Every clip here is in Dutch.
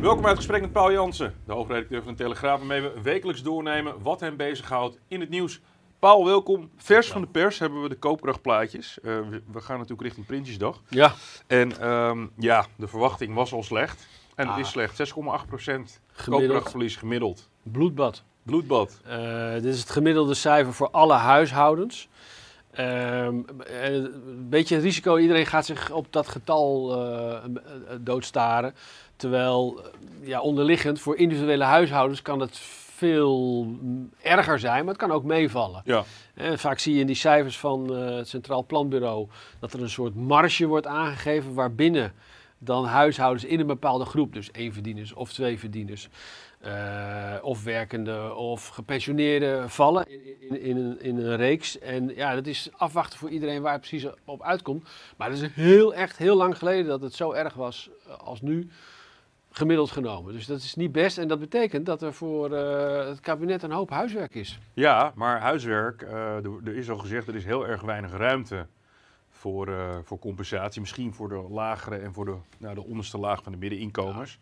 Welkom bij het gesprek met Paul Jansen, de hoofdredacteur van de Telegraaf, waarmee we wekelijks doornemen wat hem bezighoudt in het nieuws. Paul, welkom. Vers van de pers hebben we de koopkrachtplaatjes. Uh, we, gaan natuurlijk richting Prinsjesdag. Ja. En um, ja, de verwachting was al slecht. En ah. het is slecht. 6,8% koopkrachtverlies gemiddeld. Bloedbad. Bloedbad. Uh, dit is het gemiddelde cijfer voor alle huishoudens. Uh, een beetje het risico, iedereen gaat zich op dat getal uh, doodstaren. Terwijl ja, onderliggend voor individuele huishoudens kan het veel erger zijn, maar het kan ook meevallen. Ja. En vaak zie je in die cijfers van uh, het Centraal Planbureau dat er een soort marge wordt aangegeven waarbinnen dan huishoudens in een bepaalde groep, dus één verdieners of twee verdieners, uh, of werkende of gepensioneerden vallen in, in, in, een, in een reeks. En ja, dat is afwachten voor iedereen waar het precies op uitkomt. Maar het is heel echt heel lang geleden dat het zo erg was als nu gemiddeld genomen. Dus dat is niet best en dat betekent dat er voor uh, het kabinet een hoop huiswerk is. Ja, maar huiswerk, er is al gezegd, er is heel erg weinig ruimte voor, voor compensatie. Misschien voor de lagere en voor de, nou, de onderste laag van de middeninkomens.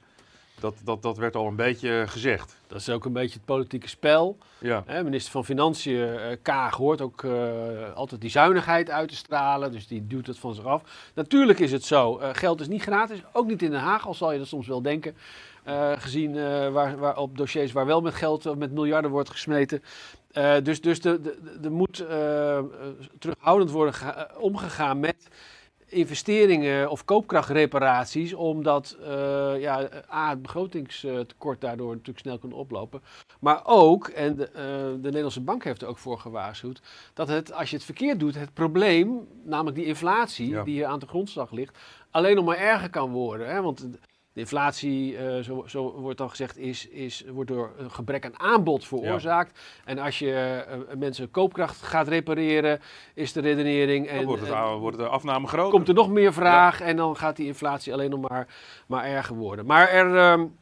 Dat, dat, dat werd al een beetje gezegd. Dat is ook een beetje het politieke spel. Ja. Hè, minister van Financiën, uh, Kaag, hoort ook uh, altijd die zuinigheid uit te stralen. Dus die duwt het van zich af. Natuurlijk is het zo. Uh, geld is niet gratis. Ook niet in Den Haag, al zal je dat soms wel denken. gezien waar, waar, op dossiers waar wel met geld, met miljarden wordt gesmeten. dus dus er moet terughoudend worden omgegaan met investeringen of koopkrachtreparaties, omdat uh, ja, A, het begrotingstekort daardoor natuurlijk snel kan oplopen. Maar ook, en de, uh, de, Nederlandse Bank heeft er ook voor gewaarschuwd, dat het, als je het verkeerd doet, het probleem, namelijk die inflatie ja. die hier aan de grondslag ligt, alleen nog maar erger kan worden. Hè? Want de inflatie, uh, zo, zo, wordt dan gezegd, is, is, wordt door een gebrek aan aanbod veroorzaakt. Ja. En als je uh, mensen koopkracht gaat repareren, is de redenering. En, dan wordt, het, en, wordt de afname groter. Komt er nog meer vraag ja. en dan gaat die inflatie alleen nog maar, maar erger worden. Maar er, um,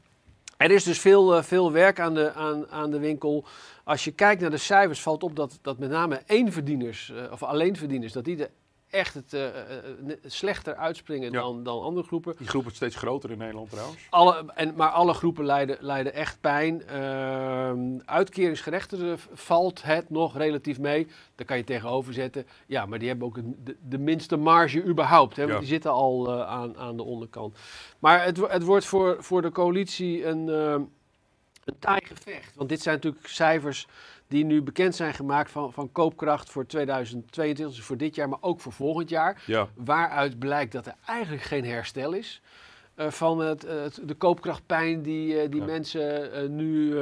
er is dus veel, uh, veel werk aan de, aan, aan de winkel. Als je kijkt naar de cijfers, valt op dat, dat met name éénverdieners, of alleenverdieners, dat die de echt het uh, uh, slechter uitspringen ja. dan, dan andere groepen. Die groep wordt steeds groter in Nederland trouwens. Alle, en, maar alle groepen lijden, lijden echt pijn. Uh, uitkeringsgerechtigden valt het nog relatief mee. Daar kan je tegenover zetten. Ja, maar die hebben ook een, de, de, minste marge überhaupt. Hè, want ja. die zitten al uh, aan, aan de onderkant. Maar het, het wordt voor, voor de coalitie een, een taai gevecht. Want dit zijn natuurlijk cijfers die nu bekend zijn gemaakt van, van koopkracht voor 2022, dus voor dit jaar, maar ook voor volgend jaar. Ja. Waaruit blijkt dat er eigenlijk geen herstel is. Uh, van het, de koopkrachtpijn die, uh, die ja. mensen uh, nu,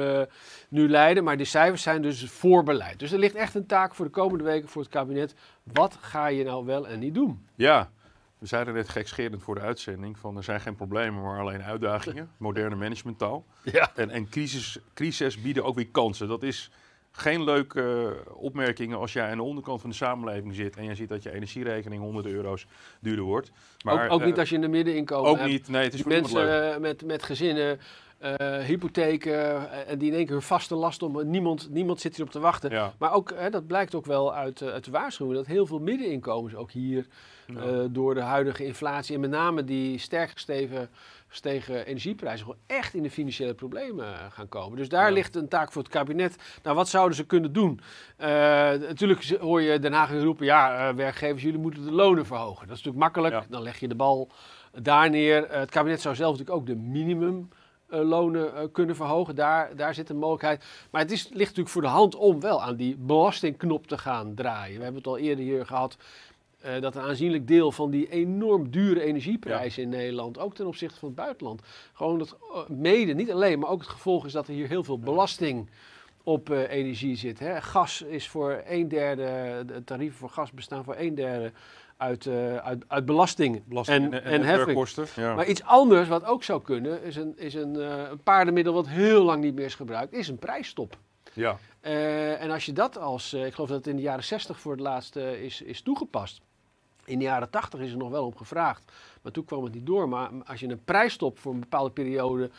nu lijden. Maar die cijfers zijn dus voorbeleid. Dus er ligt echt een taak voor de komende weken voor het kabinet. Wat ga je nou wel en niet doen? Ja, we zeiden net gekscherend voor de uitzending van er zijn geen problemen, maar alleen uitdagingen. Moderne managementtaal. Ja. En, en crisis, crisis bieden ook weer kansen. Dat is geen leuke opmerkingen als jij aan de onderkant van de samenleving zit en je ziet dat je energierekening 100 euro's duurder wordt. Maar, ook, ook uh, niet als je in de middeninkomen Ook hebt. niet, nee, het is Die mensen met, met gezinnen, uh, hypotheken en die in één keer hun vaste last om. Niemand, niemand zit hierop te wachten. Ja. Maar ook, hè, dat blijkt ook wel uit, uit de waarschuwing dat heel veel middeninkomens ook hier ja. door de huidige inflatie en met name die sterk gesteven gestegen energieprijzen gewoon echt in de financiële problemen gaan komen. Dus daar ja. ligt een taak voor het kabinet. Nou, wat zouden ze kunnen doen? Uh, natuurlijk hoor je Den Haag roepen, ja, uh, werkgevers, jullie moeten de lonen verhogen. Dat is natuurlijk makkelijk, ja. dan leg je de bal daar neer. Uh, het kabinet zou zelf natuurlijk ook de minimum lonen uh, kunnen verhogen. Daar, daar zit een mogelijkheid. Maar het is, ligt natuurlijk voor de hand om wel aan die belastingknop te gaan draaien. We hebben het al eerder hier gehad uh, dat een aanzienlijk deel van die enorm dure energieprijzen ja. in Nederland, ook ten opzichte van het buitenland, gewoon dat uh, mede, niet alleen, maar ook het gevolg is dat er hier heel veel belasting op eh, energie zit. Hè. Gas is voor een derde, de tarieven voor gas bestaan voor een derde uit, eh, uit, uit belasting, Belasting en, en, heffing. Ja. Maar iets anders wat ook zou kunnen, is een, is een, eh, een paardenmiddel wat heel lang niet meer is gebruikt, is een prijsstop. ja. Eh, en als je dat als, ik geloof dat het in de jaren 60 voor het laatst is, is toegepast. In de jaren 80 is er nog wel op gevraagd, maar toen kwam het niet door. Maar als je een prijsstop voor een bepaalde periode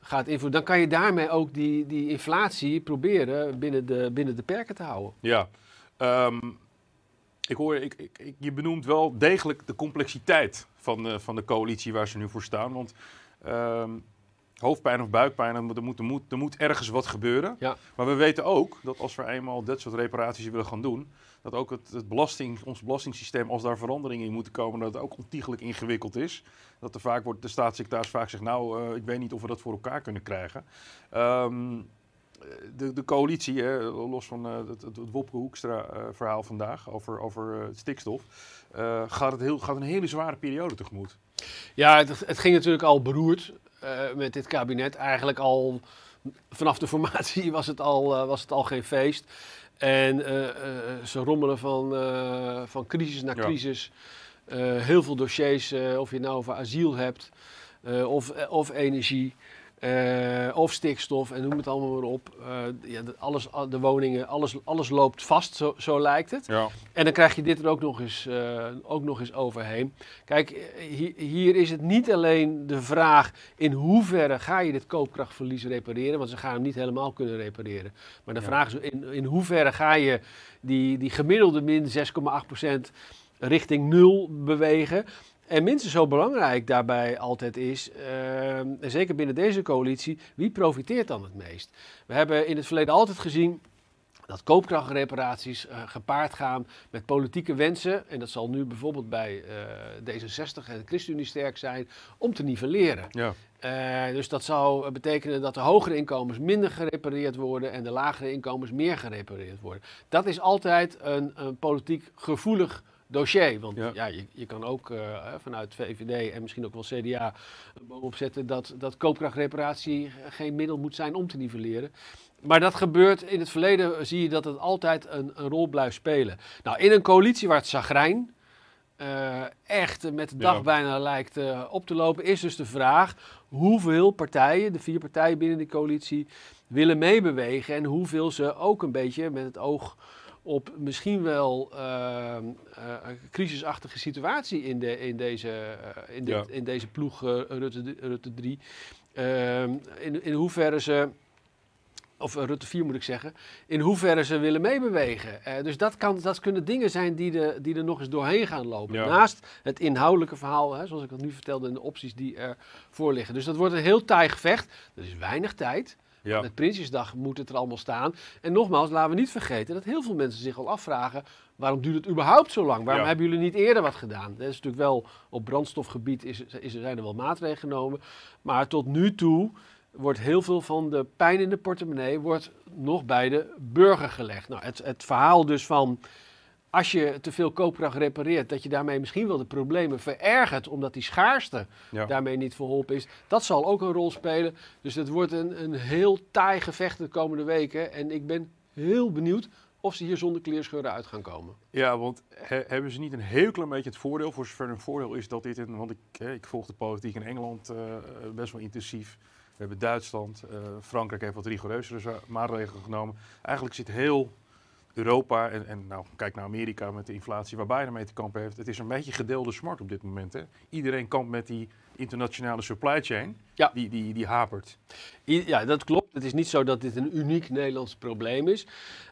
gaat invoeren, dan kan je daarmee ook die, die inflatie proberen binnen de, binnen de perken te houden. Ja, Ehm, ik hoor, ik, ik, ik- je benoemt wel degelijk de complexiteit van, de- van de coalitie waar ze nu voor staan. Want ehm, hoofdpijn of buikpijn, er moet, er, moet, er, moet, er ergens wat gebeuren. Ja. Maar we weten ook dat als we eenmaal dit soort reparaties willen gaan doen, dat ook het, het belasting, ons belastingssysteem, als daar veranderingen in moeten komen, dat het ook ontiegelijk ingewikkeld is. Dat er vaak wordt, de staatssecretaris vaak zegt, nou, eh, ik weet niet of we dat voor elkaar kunnen krijgen. Ehm, de, de coalitie, hè, los van eh, het, het, het Wopke Hoekstra eh, verhaal vandaag over, over eh, het stikstof, gaat, het heel, gaat een hele zware periode tegemoet. Ja, het, het ging natuurlijk al beroerd met dit kabinet. Eigenlijk al vanaf de formatie was het al, was het al geen feest. En ze rommelen van, van crisis naar crisis. Heel veel dossiers, of je het nou over asiel hebt, of, of energie, eh, of stikstof, en noem het allemaal maar op. Eh, ja, de- alles, de woningen, alles, alles loopt vast, zo, zo lijkt het. Ja. En dan krijg je dit er ook nog eens, eh, ook nog eens overheen. Kijk, hier, hier is het niet alleen de vraag in hoeverre ga je dit koopkrachtverlies repareren, want ze gaan hem niet helemaal kunnen repareren. Maar de Ja. vraag is in, in hoeverre ga je die, die gemiddelde min 6,8% richting nul bewegen. En minstens zo belangrijk daarbij altijd is, en zeker binnen deze coalitie, wie profiteert dan het meest? We hebben in het verleden altijd gezien dat koopkrachtreparaties eh, gepaard gaan met politieke wensen. En dat zal nu bijvoorbeeld bij eh, D66 en de ChristenUnie sterk zijn om te nivelleren. Ja. Eh, dus dat zou betekenen dat de hogere inkomens minder gerepareerd worden en de lagere inkomens meer gerepareerd worden. Dat is altijd een, een politiek gevoelig dossier. Want Ja. ja. je, je kan ook eh, vanuit VVD en misschien ook wel CDA een boom opzetten dat, dat koopkrachtreparatie geen middel moet zijn om te nivelleren. Maar dat gebeurt in het verleden, zie je dat het altijd een, een rol blijft spelen. Nou, in een coalitie waar het zagrijn eh, echt met de dag Ja. bijna lijkt eh, op te lopen, is dus de vraag hoeveel partijen, de vier partijen binnen die coalitie, willen meebewegen en hoeveel ze ook een beetje met het oog op misschien wel een crisisachtige situatie in, de, in, deze, eh, in, dit- Ja. in deze ploeg eh, Rutte, Rutte 3. eh, in, in hoeverre ze, of Rutte 4 moet ik zeggen, in hoeverre ze willen meebewegen. Dus dat, kan, dat kunnen dingen zijn die, de, die er nog eens doorheen gaan lopen. Ja. Naast het inhoudelijke verhaal, hè, zoals ik dat nu vertelde, en de opties die ervoor liggen. Dus dat wordt een heel taai gevecht. Er is weinig tijd. Ja. Met Prinsjesdag moet het er allemaal staan. En nogmaals, laten we niet vergeten dat heel veel mensen zich al afvragen... waarom duurt het überhaupt zo lang? Waarom Ja. hebben jullie niet eerder wat gedaan? Dat is natuurlijk wel, op brandstofgebied is, is, er zijn er wel maatregelen genomen. Maar tot nu toe wordt heel veel van de pijn in de portemonnee... wordt nog bij de burger gelegd. Nou, het, het verhaal dus van... Als je te veel koopkracht repareert, dat je daarmee misschien wel de problemen verergert, omdat die schaarste Ja. daarmee niet verholpen is. Dat zal ook een rol spelen. Dus het wordt een, een heel taai gevecht de komende weken. En ik ben heel benieuwd of ze hier zonder kleerscheuren uit gaan komen. Ja, want he- hebben ze niet een heel klein beetje het voordeel, voor zover een voordeel is dat dit, in, want ik, ik volg de politiek in Engeland eh, best wel intensief. We hebben Duitsland, eh, Frankrijk heeft wat rigoureuzere maatregelen genomen. Eigenlijk zit heel Europa en, en nou, kijk naar Amerika met de inflatie waar Biden mee te kampen heeft. Het is een beetje gedeelde smart op dit moment. Hè. Iedereen kampt met die internationale supply chain, Ja. die, die, die hapert. I- Ja, dat klopt. Het is niet zo dat dit een uniek Nederlands probleem is.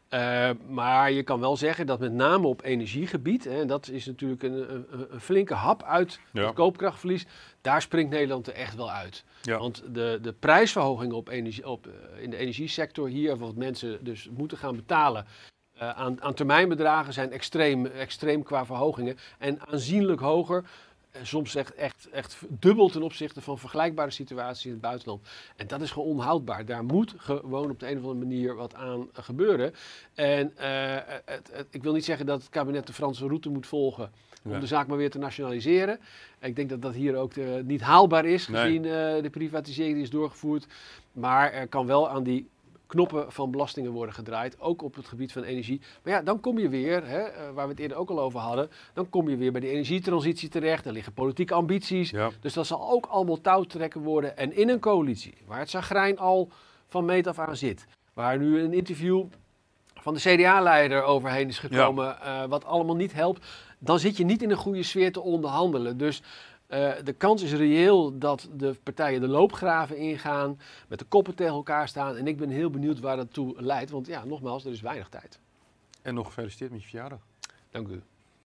Eh, maar je kan wel zeggen dat met name op energiegebied, hè, en dat is natuurlijk een, een, een flinke hap uit Ja. het koopkrachtverlies, daar springt Nederland er echt wel uit. Ja. Want de, de prijsverhoging op energie, op, eh, in de energiesector hier, wat mensen dus moeten gaan betalen aan, aan termijnbedragen, zijn extreem, extreem qua verhogingen en aanzienlijk hoger. eh, Soms echt, echt, echt dubbel ten opzichte van vergelijkbare situaties in het buitenland. En dat is gewoon onhoudbaar. Daar moet gewoon op de een of andere manier wat aan eh, gebeuren. En eh, het, het- ik wil niet zeggen dat het kabinet de Franse route moet volgen om Ja. de zaak maar weer te nationaliseren. Ik denk dat dat hier ook eh, niet haalbaar is, Nee. gezien eh, de privatisering die is doorgevoerd. Maar er kan wel aan die knoppen van belastingen worden gedraaid, ook op het gebied van energie. Maar ja, dan kom je weer, hè, eh, waar we het eerder ook al over hadden, dan kom je weer bij de energietransitie terecht. Er liggen politieke ambities. Ja. Dus dat zal ook allemaal touwtrekken worden. En in een coalitie, waar het zagrijn al van meet af aan zit, waar nu een interview van de CDA-leider overheen is gekomen, eh, wat allemaal niet helpt, dan zit je niet in een goede sfeer te onderhandelen. Dus eh, de kans is reëel dat de partijen de loopgraven ingaan, met de koppen tegen elkaar staan. En ik ben heel benieuwd waar dat toe leidt, want ja, nogmaals, er is weinig tijd. En nog gefeliciteerd met je verjaardag. Dank u.